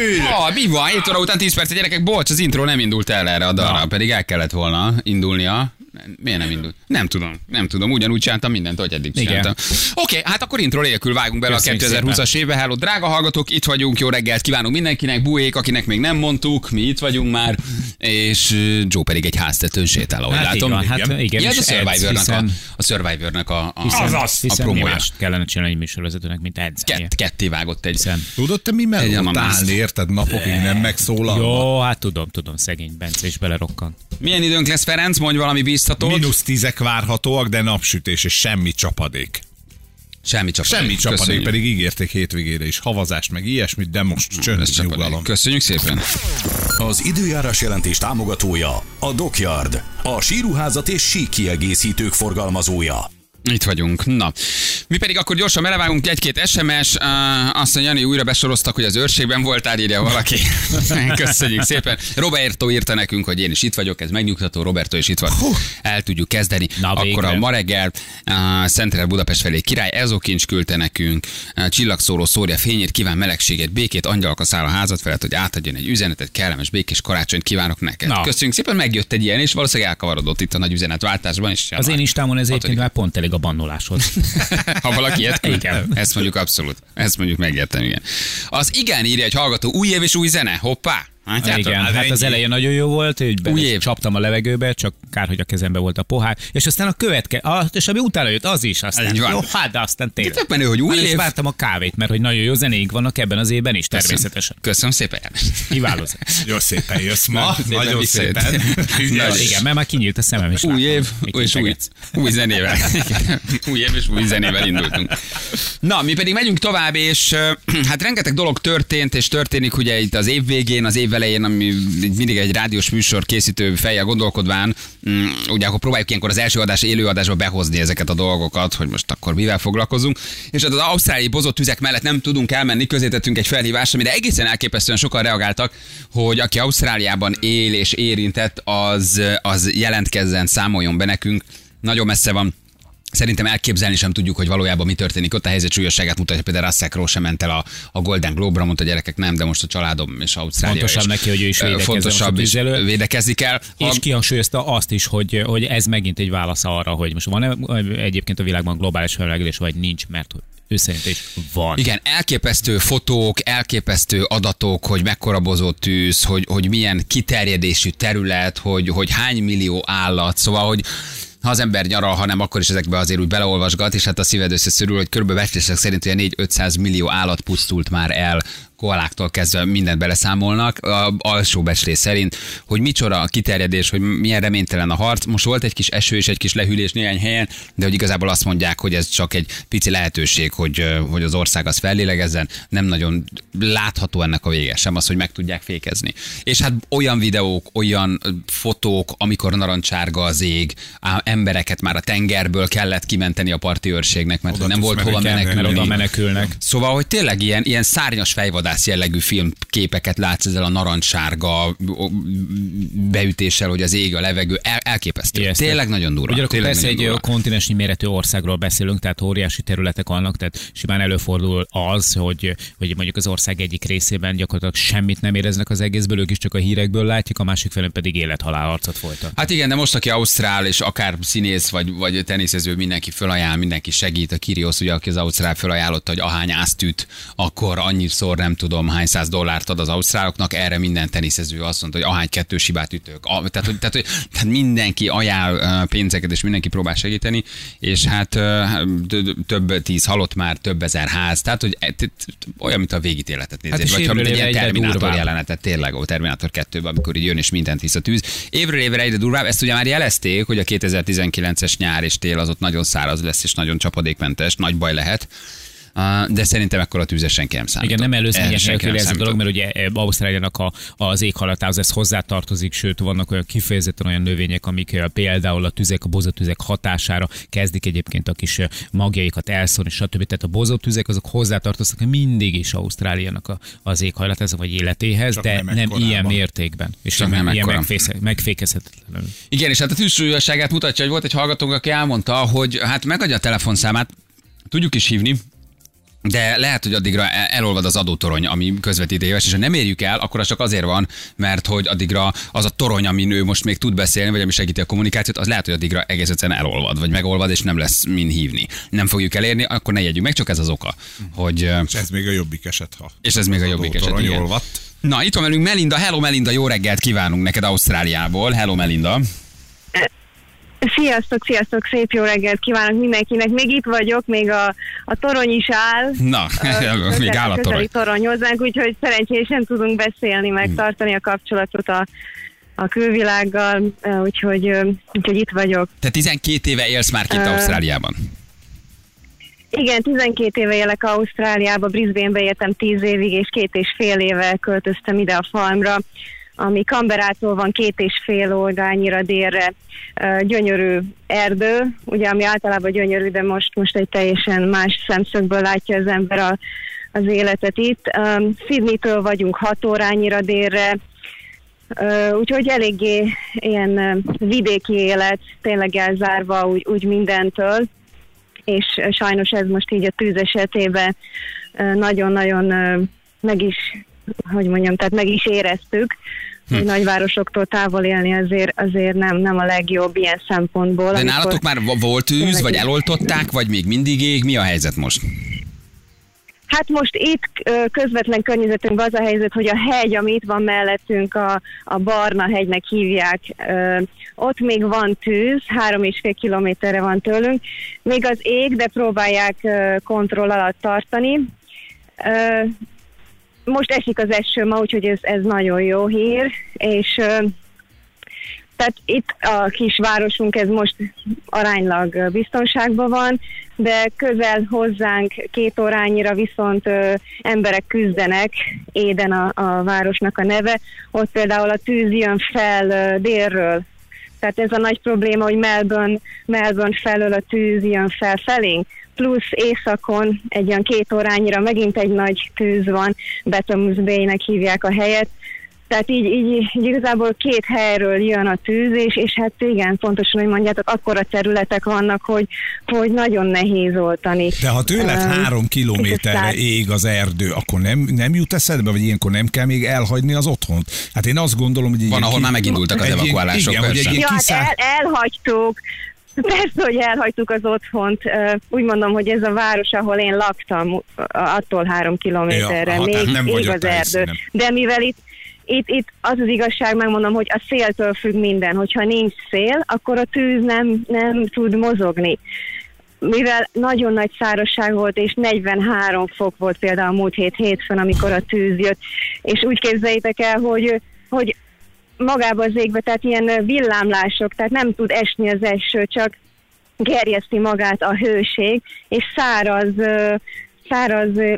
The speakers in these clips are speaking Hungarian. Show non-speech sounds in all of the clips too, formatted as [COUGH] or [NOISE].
Ah, mi van? 7 óra után 10 perc, gyerekek, bocs, az intro nem indult el erre a dalra, pedig el kellett volna indulnia. Miért nem indult? Nem tudom, nem tudom. Ugyanúgy csináltam mindent, hogy eddig Igen. csináltam. Oké, hát akkor intro nélkül vágunk bele Köszönjük a 2020-as évbe. Hello, drága hallgatók, itt vagyunk, jó reggelt kívánunk mindenkinek, buék, akinek még nem mondtuk, mi itt vagyunk már, és Joe pedig egy háztetőn sétál, ahogy Hát így látom. van, hát igen, Ja, ez és a Survivornak, a, a Survivornak a, a, Hiszen, a, a hiszen mi promója. kellene csinálni egy műsorvezetőnek, mint edzeni. Kett, ketté vágott egy. Hiszen, Tudod, te mi mellett állni, érted? Napokig nem megszólal. jó, hát tudom, tudom, szegény Bence is belerokkant. Milyen időnk lesz, Ferenc? Mondj valami biztatót. Mínusz tízek várhatóak, de napsütés és semmi csapadék. Semmi csapadék. Semmi csapadék, Köszönjük. pedig ígérték hétvégére is havazást, meg ilyesmit, de most csönd, Ez csapadék. nyugalom. Köszönjük szépen. Az időjárás jelentés támogatója a Dockyard, a síruházat és sík kiegészítők forgalmazója. Itt vagyunk. Na, mi pedig akkor gyorsan belevágunk egy-két SMS. Uh, azt mondja, Jani, újra besoroztak, hogy az őrségben voltál, írja valaki. [LAUGHS] Köszönjük szépen. Roberto írta nekünk, hogy én is itt vagyok, ez megnyugtató, Roberto is itt van. El tudjuk kezdeni. Na, akkor végre. a ma reggel uh, Szentrel Budapest felé király Ezokincs küldte nekünk. Uh, csillagszóró szórja fényét, kíván melegséget, békét, angyalka száll a házat felett, hogy átadjon egy üzenetet, kellemes békés karácsonyt kívánok neked. Na. Köszönjük szépen, megjött egy ilyen, és valószínűleg elkavarodott itt a nagy üzenetváltásban. És Az én istámon ez egyébként már pont elég a bannoláshoz. [LAUGHS] Ha valaki ilyet küld? Igen. Ezt mondjuk abszolút. Ezt mondjuk megértem, igen. Az igen, írja egy hallgató, új év és új zene. Hoppá! Látjátok? Igen, Hát hát az ennyi. elején nagyon jó volt, hogy be, csaptam a levegőbe, csak kár, hogy a kezembe volt a pohár, és aztán a követke, ah, és ami utána jött, az is, aztán van. jó, hát de aztán tényleg. Tök menő, hogy új Hát, és év. vártam a kávét, mert hogy nagyon jó zenéink vannak ebben az évben is, természetesen. Köszönöm szépen. Kiváló. Nagyon szépen jössz ma, Szépen nagyon visszajött. szépen. Ügyes. Igen, mert már kinyílt a szemem, és Új év, és új, új zenével. Új év és új zenével indultunk. Na, mi pedig megyünk tovább, és hát rengeteg dolog történt, és történik ugye itt az év végén, az év elején, ami mindig egy rádiós műsor készítő fejjel gondolkodván, mm, ugye akkor próbáljuk ilyenkor az első adás, élő adásba behozni ezeket a dolgokat, hogy most akkor mivel foglalkozunk. És hát az ausztráliai bozott tüzek mellett nem tudunk elmenni, közétettünk egy felhívást, amire egészen elképesztően sokan reagáltak, hogy aki Ausztráliában él és érintett, az, az jelentkezzen, számoljon be nekünk. Nagyon messze van Szerintem elképzelni sem tudjuk, hogy valójában mi történik. Ott a helyzet súlyosságát mutatja, például Russell Crowe sem ment el a, a Golden Globe-ra, mondta a gyerekek nem, de most a családom és Ausztrália Fontosabb is, neki, hogy ő is védekezzen Fontosabb is védekezni kell. És A- kihangsúlyozta azt is, hogy, hogy ez megint egy válasz arra, hogy most van-e egyébként a világban globális felmelegedés, vagy nincs, mert ő szerint is van. Igen, elképesztő fotók, elképesztő adatok, hogy mekkora bozott tűz, hogy, hogy milyen kiterjedésű terület, hogy, hogy hány millió állat, szóval, hogy ha az ember nyaral, hanem akkor is ezekbe azért úgy beleolvasgat, és hát a szíved összeszörül, hogy körülbelül becslések szerint olyan 4-500 millió állat pusztult már el koaláktól kezdve mindent beleszámolnak, a alsó becslés szerint, hogy micsoda a kiterjedés, hogy milyen reménytelen a harc. Most volt egy kis eső és egy kis lehűlés néhány helyen, de hogy igazából azt mondják, hogy ez csak egy pici lehetőség, hogy, hogy az ország az fellélegezzen, nem nagyon látható ennek a vége sem az, hogy meg tudják fékezni. És hát olyan videók, olyan fotók, amikor narancsárga az ég, á, embereket már a tengerből kellett kimenteni a parti őrségnek, mert Oda nem volt hova menekülni, mert oda menekülnek. Szóval, hogy tényleg ilyen, ilyen szárnyas fejvadász jellegű filmképeket látsz ezzel a narancssárga beütéssel, hogy az ég, a levegő, el, elképesztő. Ijesztő. Tényleg nagyon durva. Ugyanakkor persze egy durva. kontinensnyi méretű országról beszélünk, tehát óriási területek vannak, tehát simán előfordul az, hogy, hogy mondjuk az ország egyik részében gyakorlatilag semmit nem éreznek az egészből, ők is csak a hírekből látják, a másik felén pedig élethalál harcot folytat. Hát igen, de most, aki ausztrál, és akár színész, vagy, vagy teniszező, mindenki fölajánl, mindenki segít. A Kirios, ugye, aki az ausztrál fölajánlotta, hogy ahány áztűt, akkor annyiszor nem tudom hány száz dollárt ad az ausztráloknak, erre minden teniszező azt mondta, hogy ahány kettős hibát ütök. A, tehát, hogy, tehát, hogy, tehát mindenki ajánl pénzeket, és mindenki próbál segíteni, és hát több tíz halott már, több ezer ház, tehát hogy e- olyan, mint a végítéletet nézed, Hát vagy ha mint egy ilyen Terminátor jelenetet, tényleg a Terminátor 2 amikor így jön és mindent visz a tűz. Évről évre egyre durvább, ezt ugye már jelezték, hogy a 2019-es nyár és tél az ott nagyon száraz lesz és nagyon csapadékmentes, nagy baj lehet. De szerintem ekkor a tűzre senki nem számít. Igen, nem előzményes nélkül ez a dolog, mert ugye e, Ausztráliának a, az éghajlatához ez hozzátartozik, sőt vannak olyan kifejezetten olyan növények, amik például a tüzek, a bozótüzek hatására kezdik egyébként a kis e, magjaikat elszórni, stb. Tehát a bozótüzek azok hozzátartoznak mindig is Ausztráliának a, az éghajlat, ez vagy életéhez, Csak de nem nem, ekkorában. ilyen mértékben. És Csak nem, nem ilyen megfékezhetetlenül. Igen, és hát a tűzsúlyosságát mutatja, hogy volt egy hallgatónk, aki elmondta, hogy hát megadja a telefonszámát, tudjuk is hívni, de lehet, hogy addigra el- elolvad az adótorony, ami közvetít éves, és ha nem érjük el, akkor az csak azért van, mert hogy addigra az a torony, amin ő most még tud beszélni, vagy ami segíti a kommunikációt, az lehet, hogy addigra egész egyszerűen elolvad, vagy megolvad, és nem lesz min hívni. Nem fogjuk elérni, akkor ne jegyünk meg, csak ez az oka. Hogy, És ez még a jobbik eset, ha. és ez még a jobbik eset. Igen. olvadt. Na, itt van velünk Melinda. Hello Melinda, jó reggelt kívánunk neked Ausztráliából. Hello Melinda. Sziasztok, sziasztok, szép jó reggelt kívánok mindenkinek. Még itt vagyok, még a, a torony is áll. Na, Ö, [LAUGHS] még áll a torony. torony hozzánk, úgyhogy szerencsésen tudunk beszélni, meg tartani a kapcsolatot a, a külvilággal, úgyhogy, úgyhogy itt vagyok. Te 12 éve élsz már kint Ö, Ausztráliában. Igen, 12 éve élek Ausztráliába, Brisbanebe éltem 10 évig, és két és fél éve költöztem ide a farmra, ami Canberrától van két és fél oldalnyira délre. Gyönyörű erdő, ugye ami általában gyönyörű, de most, most egy teljesen más szemszögből látja az ember a, az életet itt. Um, Sydney-től vagyunk 6 órányira délre, Ö, Úgyhogy eléggé ilyen ö, vidéki élet, tényleg elzárva úgy, úgy mindentől, és ö, sajnos ez most így a tűz esetében nagyon-nagyon meg is, hogy mondjam, tehát meg is éreztük, hogy nagyvárosoktól távol élni azért, azért nem, nem a legjobb ilyen szempontból. De nálatok már vo- volt tűz, vagy eloltották, vagy még mindig ég? Mi a helyzet most? Hát most itt közvetlen környezetünkben az a helyzet, hogy a hegy, ami itt van mellettünk, a, a Barna hegynek hívják, ö, ott még van tűz, három és fél kilométerre van tőlünk, még az ég, de próbálják ö, kontroll alatt tartani. Ö, most esik az eső ma, úgyhogy ez, ez nagyon jó hír, és tehát itt a kis városunk ez most aránylag biztonságban van, de közel hozzánk két órányira viszont ö, emberek küzdenek, Éden a, a városnak a neve, ott például a tűz jön fel ö, délről, tehát ez a nagy probléma, hogy Melbourne, Melbourne felől a tűz jön fel felénk, plusz északon egy olyan két órányira megint egy nagy tűz van, Betamus Bay-nek hívják a helyet, tehát így, így, így igazából két helyről jön a tűz, és, és hát igen, pontosan, hogy mondjátok, akkora területek vannak, hogy, hogy nagyon nehéz oltani. De ha tőled Öm, három kilométerre ég az erdő, akkor nem, nem jut eszedbe, vagy ilyenkor nem kell még elhagyni az otthont? Hát én azt gondolom, hogy Van, ahol már megindultak az egy ilyen- evakuálások, Igen, hogy egy persze. Ja, hát kiszállt- el, elhagytuk. Persze, hogy elhagytuk az otthont. Úgy mondom, hogy ez a város, ahol én laktam, attól három kilométerre. Ja, még nem ég az a erdő. De mivel itt, itt, itt az az igazság, megmondom, hogy a széltől függ minden. Hogyha nincs szél, akkor a tűz nem, nem tud mozogni. Mivel nagyon nagy szárazság volt, és 43 fok volt például múlt hét hétfőn, amikor a tűz jött, és úgy képzeljétek el, hogy, hogy magába az égbe, tehát ilyen villámlások, tehát nem tud esni az eső, csak gerjeszti magát a hőség, és száraz, száraz, ö,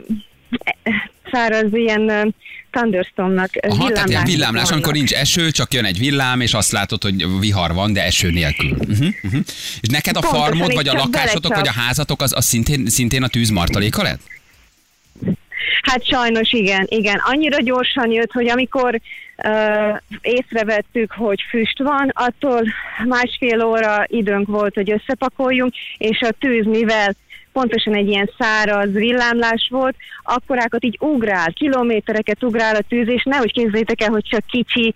száraz ilyen thunderstormnak, Aha, tehát ilyen villámlás, vannak. amikor nincs eső, csak jön egy villám, és azt látod, hogy vihar van, de eső nélkül. Uh-huh, uh-huh. És neked a Pontosan, farmod, vagy a lakásotok, vagy a belecsap. házatok, az, az szintén, szintén a tűz martaléka lett? Hát sajnos igen, igen. Annyira gyorsan jött, hogy amikor uh, észrevettük, hogy füst van, attól másfél óra időnk volt, hogy összepakoljunk, és a tűz, mivel pontosan egy ilyen száraz villámlás volt, akkorákat így ugrál, kilométereket ugrál a tűz, és nehogy képzeljétek el, hogy csak kicsi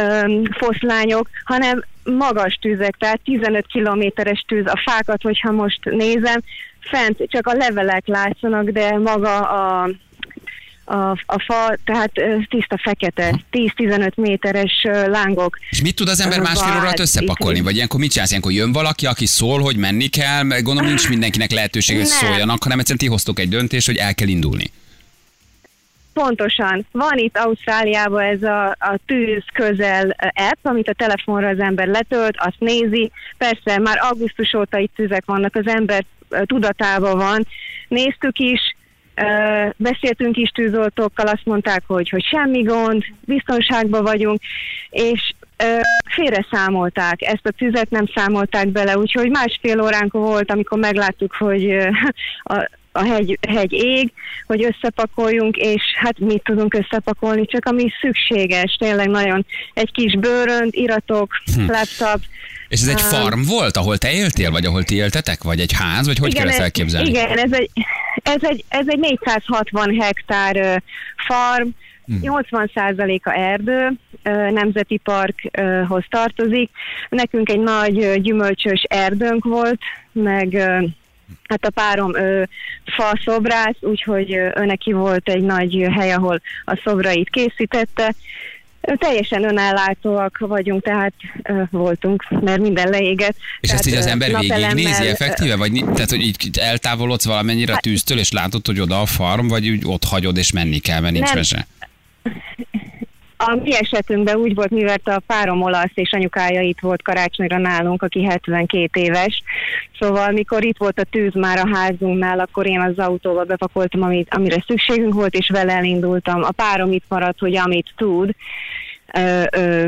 um, foszlányok, hanem magas tüzek, tehát 15 kilométeres tűz. A fákat, hogyha most nézem, fent csak a levelek látszanak, de maga a, a, a fa, tehát tiszta fekete, 10-15 méteres ö, lángok. És mit tud az ember másfél óra alatt összepakolni? Vagy ilyenkor mit csinálsz? Ilyenkor jön valaki, aki szól, hogy menni kell, mert gondolom nincs mindenkinek lehetőség, hogy Nem. szóljanak, hanem egyszerűen ti hoztok egy döntést, hogy el kell indulni. Pontosan. Van itt Ausztráliában ez a, a tűz közel app, amit a telefonra az ember letölt, azt nézi. Persze már augusztus óta itt tüzek vannak, az ember tudatában van. Néztük is, beszéltünk is tűzoltókkal, azt mondták, hogy, hogy semmi gond, biztonságban vagyunk, és félre számolták, ezt a tüzet nem számolták bele, úgyhogy másfél óránk volt, amikor megláttuk, hogy a, a hegy, hegy ég, hogy összepakoljunk, és hát mit tudunk összepakolni, csak ami szükséges, tényleg nagyon egy kis bőrönd, iratok, hm. laptop, és ez egy farm volt, ahol te éltél, vagy ahol ti éltetek, vagy egy ház, vagy hogy igen, kell ezt elképzelni? Igen, ez egy, ez egy, ez egy 460 hektár farm, hmm. 80%-a erdő, nemzeti parkhoz tartozik. Nekünk egy nagy gyümölcsös erdőnk volt, meg hát a párom ő fa szobrász, úgyhogy ő neki volt egy nagy hely, ahol a szobrait készítette, Teljesen önellátóak vagyunk, tehát ö, voltunk, mert minden leégett. És tehát, ezt így az ember végignézi effektíve? Vagy tehát, hogy így eltávolodsz valamennyire a hát- tűztől, és látod, hogy oda a farm, vagy úgy ott hagyod, és menni kell, mert nincs nem. mese? A mi esetünkben úgy volt, mivel a párom olasz és anyukája itt volt karácsonyra nálunk, aki 72 éves. Szóval mikor itt volt a tűz már a házunknál, akkor én az autóba bepakoltam, amit, amire szükségünk volt, és vele elindultam. A párom itt maradt, hogy amit tud, ö, ö,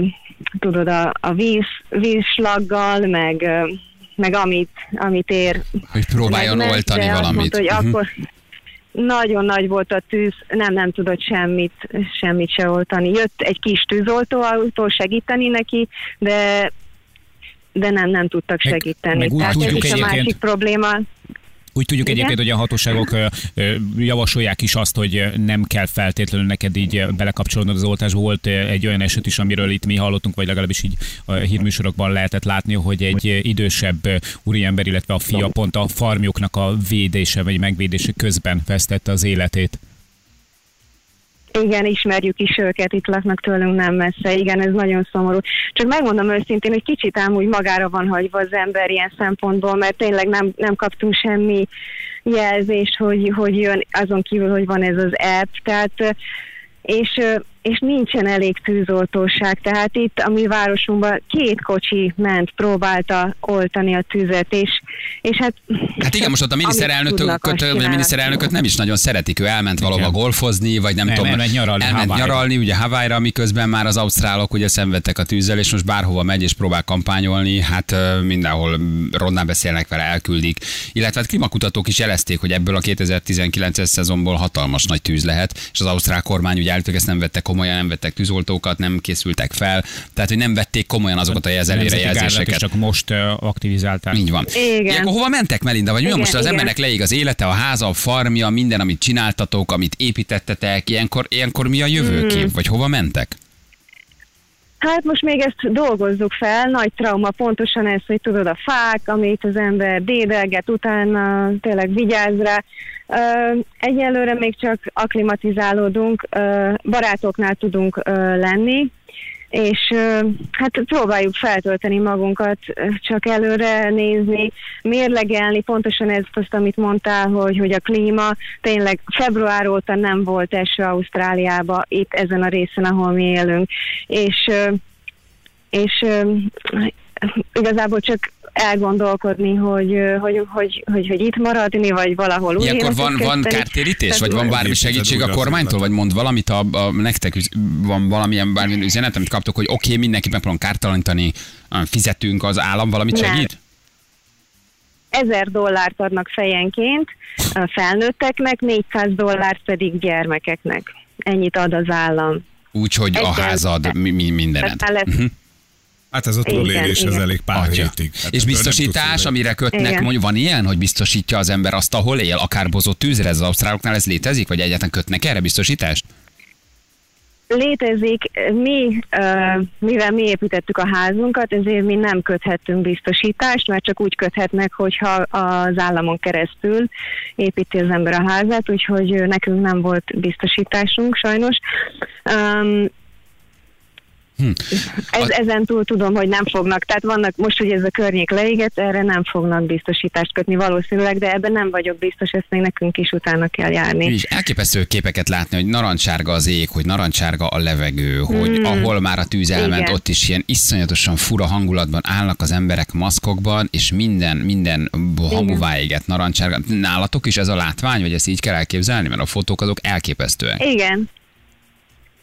tudod, a, a víz, vízslaggal, meg, ö, meg amit, amit ér. Hogy próbáljon oltani valamit. Mondta, hogy uh-huh. akkor, nagyon nagy volt a tűz, nem, nem tudott semmit, semmit se oltani. Jött egy kis tűzoltóautó segíteni neki, de de nem, nem tudtak segíteni. Meg, meg Tehát ez is a másik probléma. Úgy tudjuk Igen? egyébként, hogy a hatóságok javasolják is azt, hogy nem kell feltétlenül neked így belekapcsolódnod az oltásba. Volt egy olyan eset is, amiről itt mi hallottunk, vagy legalábbis így a hírműsorokban lehetett látni, hogy egy idősebb úriember, illetve a fia pont a farmjuknak a védése vagy megvédése közben vesztette az életét. Igen, ismerjük is őket, itt laknak tőlünk nem messze. Igen, ez nagyon szomorú. Csak megmondom őszintén, hogy kicsit ám úgy magára van hagyva az ember ilyen szempontból, mert tényleg nem, nem kaptunk semmi jelzést, hogy, hogy jön azon kívül, hogy van ez az app. Tehát és és nincsen elég tűzoltóság. Tehát itt a mi városunkban két kocsi ment, próbálta oltani a tüzet, és, és hát... Hát igen, most ott a miniszterelnököt, a miniszterelnököt nem is nagyon szeretik, ő elment valahova golfozni, vagy nem, nem tudom, elment nyaralni, elment Hawaii. nyaralni ugye Hawaii-ra, miközben már az ausztrálok ugye szenvedtek a tűzzel, és most bárhova megy és próbál kampányolni, hát mindenhol rondán beszélnek vele, elküldik. Illetve hát klimakutatók is jelezték, hogy ebből a 2019-es szezonból hatalmas nagy tűz lehet, és az ausztrál kormány ugye állítólag ezt nem vette komolyan, nem vettek tűzoltókat, nem készültek fel, tehát hogy nem vették komolyan azokat a jelzelére jelzéseket. csak most aktivizálták. Így van. Igen. Ilyenkor hova mentek, Melinda? Vagy mi most az igen. embernek leég az élete, a háza, a farmja, minden, amit csináltatok, amit építettetek, ilyenkor, ilyenkor mi a jövőkép, hmm. vagy hova mentek? Hát most még ezt dolgozzuk fel, nagy trauma pontosan ez, hogy tudod a fák, amit az ember dédelget, utána tényleg vigyáz rá. Egyelőre még csak aklimatizálódunk, barátoknál tudunk lenni, és hát próbáljuk feltölteni magunkat, csak előre nézni, mérlegelni, pontosan ez azt, amit mondtál, hogy, hogy a klíma tényleg február óta nem volt eső Ausztráliába, itt ezen a részen, ahol mi élünk, és és igazából csak elgondolkodni, hogy, hogy, hogy, hogy, hogy itt maradni, vagy valahol úgy Ilyenkor van, van kártérítés, vagy van bármi segítség a kormánytól, vagy mond valamit, a, a, nektek van valamilyen bármilyen üzenet, amit kaptok, hogy oké, okay, mindenki megpróbálom kártalanítani, fizetünk, az állam valamit segít? Ezer dollárt adnak fejenként a felnőtteknek, 400 dollárt pedig gyermekeknek. Ennyit ad az állam. Úgyhogy a házad, mi, mi mindenet. Uh-huh. Hát ez a túlélés, ez elég pár hétig. Hát és biztosítás, amire kötnek, mondjuk van ilyen, hogy biztosítja az ember azt, ahol él, akár bozott tűzre, ez az ausztráloknál ez létezik, vagy egyáltalán kötnek erre biztosítást? Létezik, mi, mivel mi építettük a házunkat, ezért mi nem köthettünk biztosítást, mert csak úgy köthetnek, hogyha az államon keresztül építi az ember a házát, úgyhogy nekünk nem volt biztosításunk sajnos. Hm. Ez, ezen túl tudom, hogy nem fognak, tehát vannak most, hogy ez a környék leégett, erre nem fognak biztosítást kötni valószínűleg, de ebben nem vagyok biztos, ezt még nekünk is utána kell járni. És elképesztő képeket látni, hogy narancsárga az ég, hogy narancsárga a levegő, hogy mm. ahol már a tűz elment, Igen. ott is ilyen iszonyatosan fura hangulatban állnak az emberek maszkokban, és minden, minden hamuvá éget narancsárga. Nálatok is ez a látvány, vagy ezt így kell elképzelni, mert a fotók azok elképesztőek. Igen,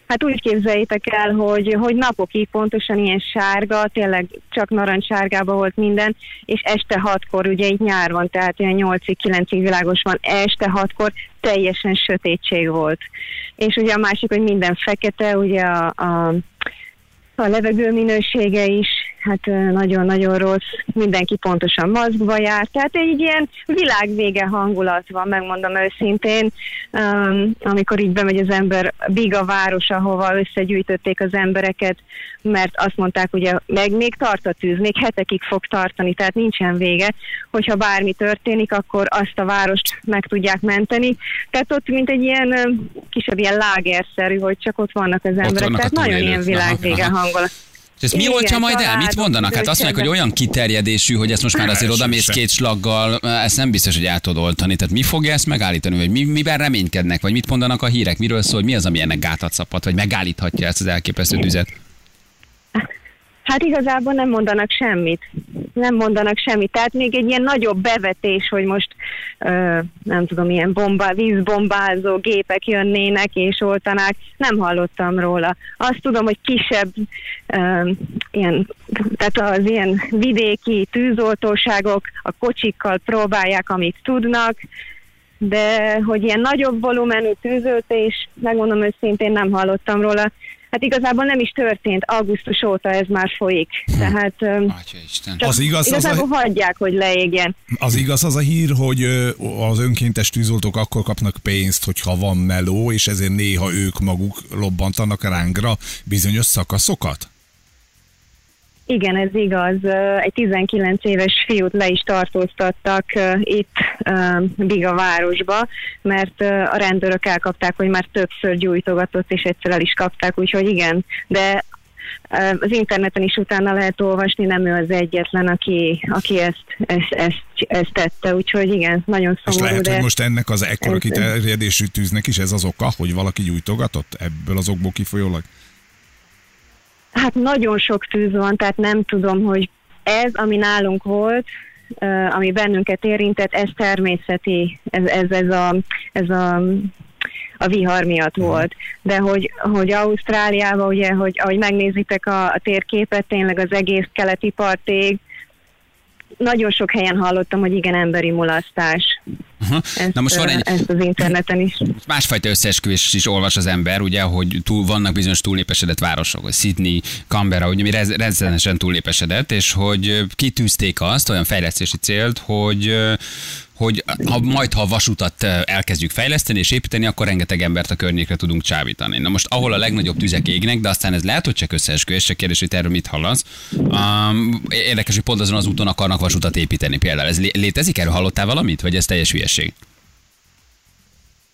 Hát úgy képzeljétek el, hogy, hogy napokig pontosan ilyen sárga, tényleg csak narancssárgában volt minden, és este hatkor, ugye itt nyár van, tehát ilyen 8-9-ig világos van, este hatkor teljesen sötétség volt. És ugye a másik, hogy minden fekete, ugye a, a a levegő minősége is hát nagyon-nagyon rossz, mindenki pontosan maszkba jár, tehát egy ilyen világvége hangulat van, megmondom őszintén, um, amikor így bemegy az ember Biga város, ahova összegyűjtötték az embereket, mert azt mondták, ugye, meg még tart a tűz, még hetekig fog tartani, tehát nincsen vége, hogyha bármi történik, akkor azt a várost meg tudják menteni. Tehát ott mint egy ilyen kisebb ilyen lágerszerű, hogy csak ott vannak az emberek, vannak tehát nagyon ilyen túlélők. Aha, világvége aha. Hangulat. És ezt mi Igen, oltja majd el? Mit mondanak? Hát azt mondják, hogy olyan kiterjedésű, hogy ezt most már azért oda mész se. két slaggal, ezt nem biztos, hogy el tudod oltani. Tehát mi fogja ezt megállítani, vagy mi, miben reménykednek, vagy mit mondanak a hírek, miről szól, mi az, ami ennek gátat szabhat, vagy megállíthatja ezt az elképesztő tüzet? Hát igazából nem mondanak semmit. Nem mondanak semmit. Tehát még egy ilyen nagyobb bevetés, hogy most ö, nem tudom, ilyen bomba, vízbombázó gépek jönnének és oltanák, nem hallottam róla. Azt tudom, hogy kisebb ö, ilyen, tehát az ilyen vidéki tűzoltóságok a kocsikkal próbálják, amit tudnak, de hogy ilyen nagyobb volumenű tűzöltés, megmondom őszintén, nem hallottam róla. Hát igazából nem is történt, augusztus óta ez már folyik. Tehát öm, Atya Isten. csak Az igaz, az a- igazából hagyják, hogy leégjen. Az igaz az a hír, hogy az önkéntes tűzoltók akkor kapnak pénzt, hogyha van meló, és ezért néha ők maguk lobbantanak rángra bizonyos szakaszokat? Igen, ez igaz. Egy 19 éves fiút le is tartóztattak itt Biga városba, mert a rendőrök elkapták, hogy már többször gyújtogatott, és egyszer el is kapták, úgyhogy igen. De az interneten is utána lehet olvasni, nem ő az egyetlen, aki, aki ezt, ezt, ezt, ezt tette, úgyhogy igen, nagyon És szomorú, lehet, de... hogy most ennek az ekkora kiterjedésű tűznek is ez az oka, hogy valaki gyújtogatott ebből az okból kifolyólag? Hát nagyon sok tűz van, tehát nem tudom, hogy ez, ami nálunk volt, ami bennünket érintett, ez természeti, ez, ez, ez, a, ez a, a vihar miatt volt. De hogy, hogy Ausztráliában, ugye, hogy ahogy megnézitek a, a térképet, tényleg az egész keleti partig, nagyon sok helyen hallottam, hogy igen, emberi mulasztás. Aha. Ezt, Na most van egy ezt az interneten is. másfajta összeesküvés is olvas az ember, ugye, hogy túl, vannak bizonyos túlnépesedett városok, hogy Sydney, Canberra, ugye, ami rez, rezzenesen túlnépesedett, és hogy kitűzték azt, olyan fejlesztési célt, hogy hogy ha majd ha a vasutat elkezdjük fejleszteni és építeni, akkor rengeteg embert a környékre tudunk csábítani. Na most, ahol a legnagyobb tüzek égnek, de aztán ez lehet, hogy csak összeesküvés, csak kérdés, hogy erről mit hallasz. Um, érdekes, hogy pont azon az úton akarnak vasutat építeni például. Ez lé- létezik? Erről hallottál valamit? Vagy ez teljes hülyeség?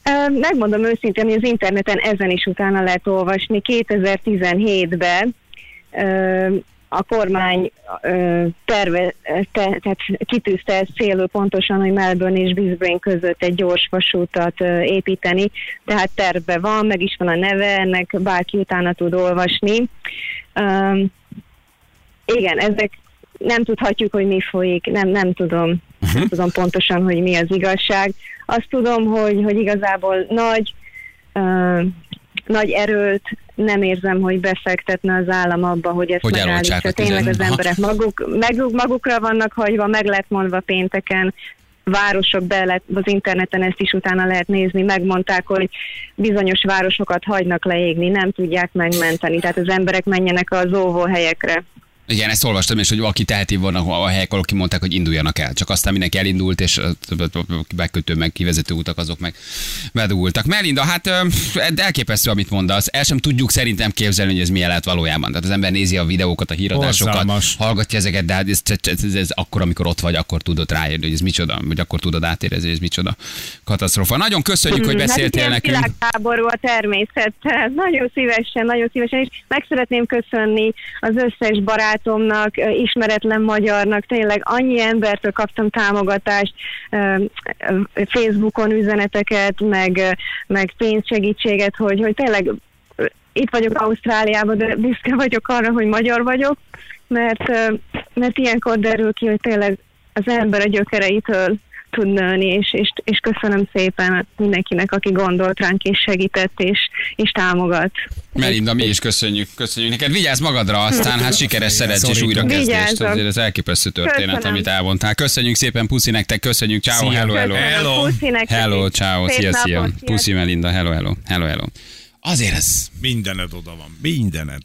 Ö, Megmondom őszintén, hogy az interneten ezen is utána lehet olvasni. 2017-ben ö, a kormány terve, te, tehát kitűzte ezt célul pontosan, hogy Melbourne és Brisbane között egy gyors vasútat építeni, tehát terve van, meg is van a neve, ennek bárki utána tud olvasni. Igen, ezek nem tudhatjuk, hogy mi folyik, nem, nem tudom, uh-huh. nem tudom pontosan, hogy mi az igazság. Azt tudom, hogy, hogy igazából nagy, uh, nagy erőt nem érzem, hogy befektetne az állam abba, hogy ezt Hogy megállítsa. Tényleg az emberek maguk, maguk, magukra vannak hagyva, meg lett mondva pénteken, városok be lett, az interneten ezt is utána lehet nézni, megmondták, hogy bizonyos városokat hagynak leégni, nem tudják megmenteni, tehát az emberek menjenek az óvóhelyekre. Igen, ezt olvastam, és hogy aki teheti van a helyek, ahol kimondták, hogy induljanak el. Csak aztán mindenki elindult, és a bekötő meg kivezető utak azok meg bedugultak. Melinda, hát elképesztő, amit mondasz. El sem tudjuk szerintem képzelni, hogy ez milyen lehet valójában. Tehát az ember nézi a videókat, a híradásokat, hallgatja ezeket, de hát ez, ez, ez, ez, akkor, amikor ott vagy, akkor tudod rájönni, hogy ez micsoda, vagy akkor tudod átérezni, hogy ez micsoda katasztrófa. Nagyon köszönjük, hogy Hát itt beszéltél ilyen nekünk. világháború a természet. Nagyon szívesen, nagyon szívesen, és meg szeretném köszönni az összes barátomnak, ismeretlen magyarnak, tényleg annyi embertől kaptam támogatást, Facebookon üzeneteket, meg, meg pénzsegítséget, hogy, hogy tényleg itt vagyok Ausztráliában, de büszke vagyok arra, hogy magyar vagyok, mert, mert ilyenkor derül ki, hogy tényleg az ember a gyökereitől tud nőni, és, és, és köszönöm szépen mindenkinek, aki gondolt ránk, és segített, és, és támogat. Melinda, mi is köszönjük, köszönjük neked. Vigyázz magadra, aztán hát sikeres szerencsés újrakezdést. Azért ez elképesztő történet, Köszönöm. amit elmondtál. Köszönjük szépen, puszi nektek, köszönjük, ciao, Szia. hello, hello. Hello. Hello, ciao, szia, szia. Puszi Melinda, hello, hello, hello, hello. Azért ez, Mindened oda van. Mindened.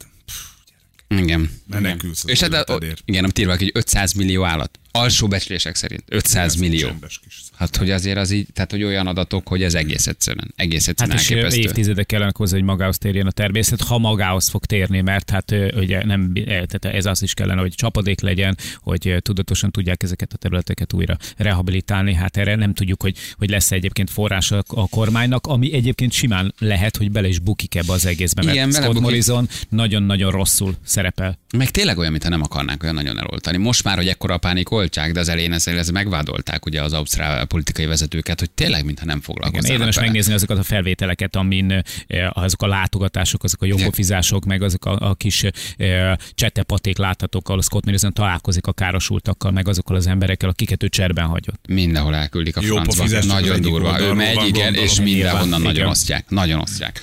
igen. Menekülsz És hát, életedért. igen, amit írva, hogy 500 millió állat. Alsó becslések szerint 500 millió. Csendes kis szar. Hát, hogy azért az így, tehát, hogy olyan adatok, hogy ez egész egyszerűen, egész Hát egyszerűen és elképesztő. évtizedek kellene hozzá, hogy magához térjen a természet, ha magához fog térni, mert hát ugye nem, eh, tehát ez az is kellene, hogy csapadék legyen, hogy tudatosan tudják ezeket a területeket újra rehabilitálni. Hát erre nem tudjuk, hogy, hogy lesz egyébként forrás a, a kormánynak, ami egyébként simán lehet, hogy bele is bukik ebbe az egészbe, mert Igen, Scott. Morrison nagyon-nagyon rosszul szerepel. Meg tényleg olyan, mintha nem akarnánk olyan nagyon eloltani. Most már, hogy ekkora a pánikoltság, de az elején ezzel, ezzel megvádolták ugye az ausztrál politikai vezetőket, hogy tényleg, mintha nem Igen, foglalkoznának érdemes vele. megnézni azokat a felvételeket, amin eh, azok a látogatások, azok a jogofizások, meg azok a, a kis eh, csetepaték láthatók, ahol Scott Morrison találkozik a károsultakkal, meg azokkal az emberekkel, akiket ő cserben hagyott. Mindenhol elküldik a francba. Nagyon durva. Ő megy, igen, és mindenhonnan nagyon osztják. Nagyon osztják.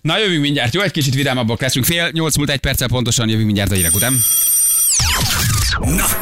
Na jövünk mindjárt, jó? Egy kicsit vidámabbak leszünk. Fél nyolc múlt egy perccel pontosan jövünk mindjárt a hírek után. Na,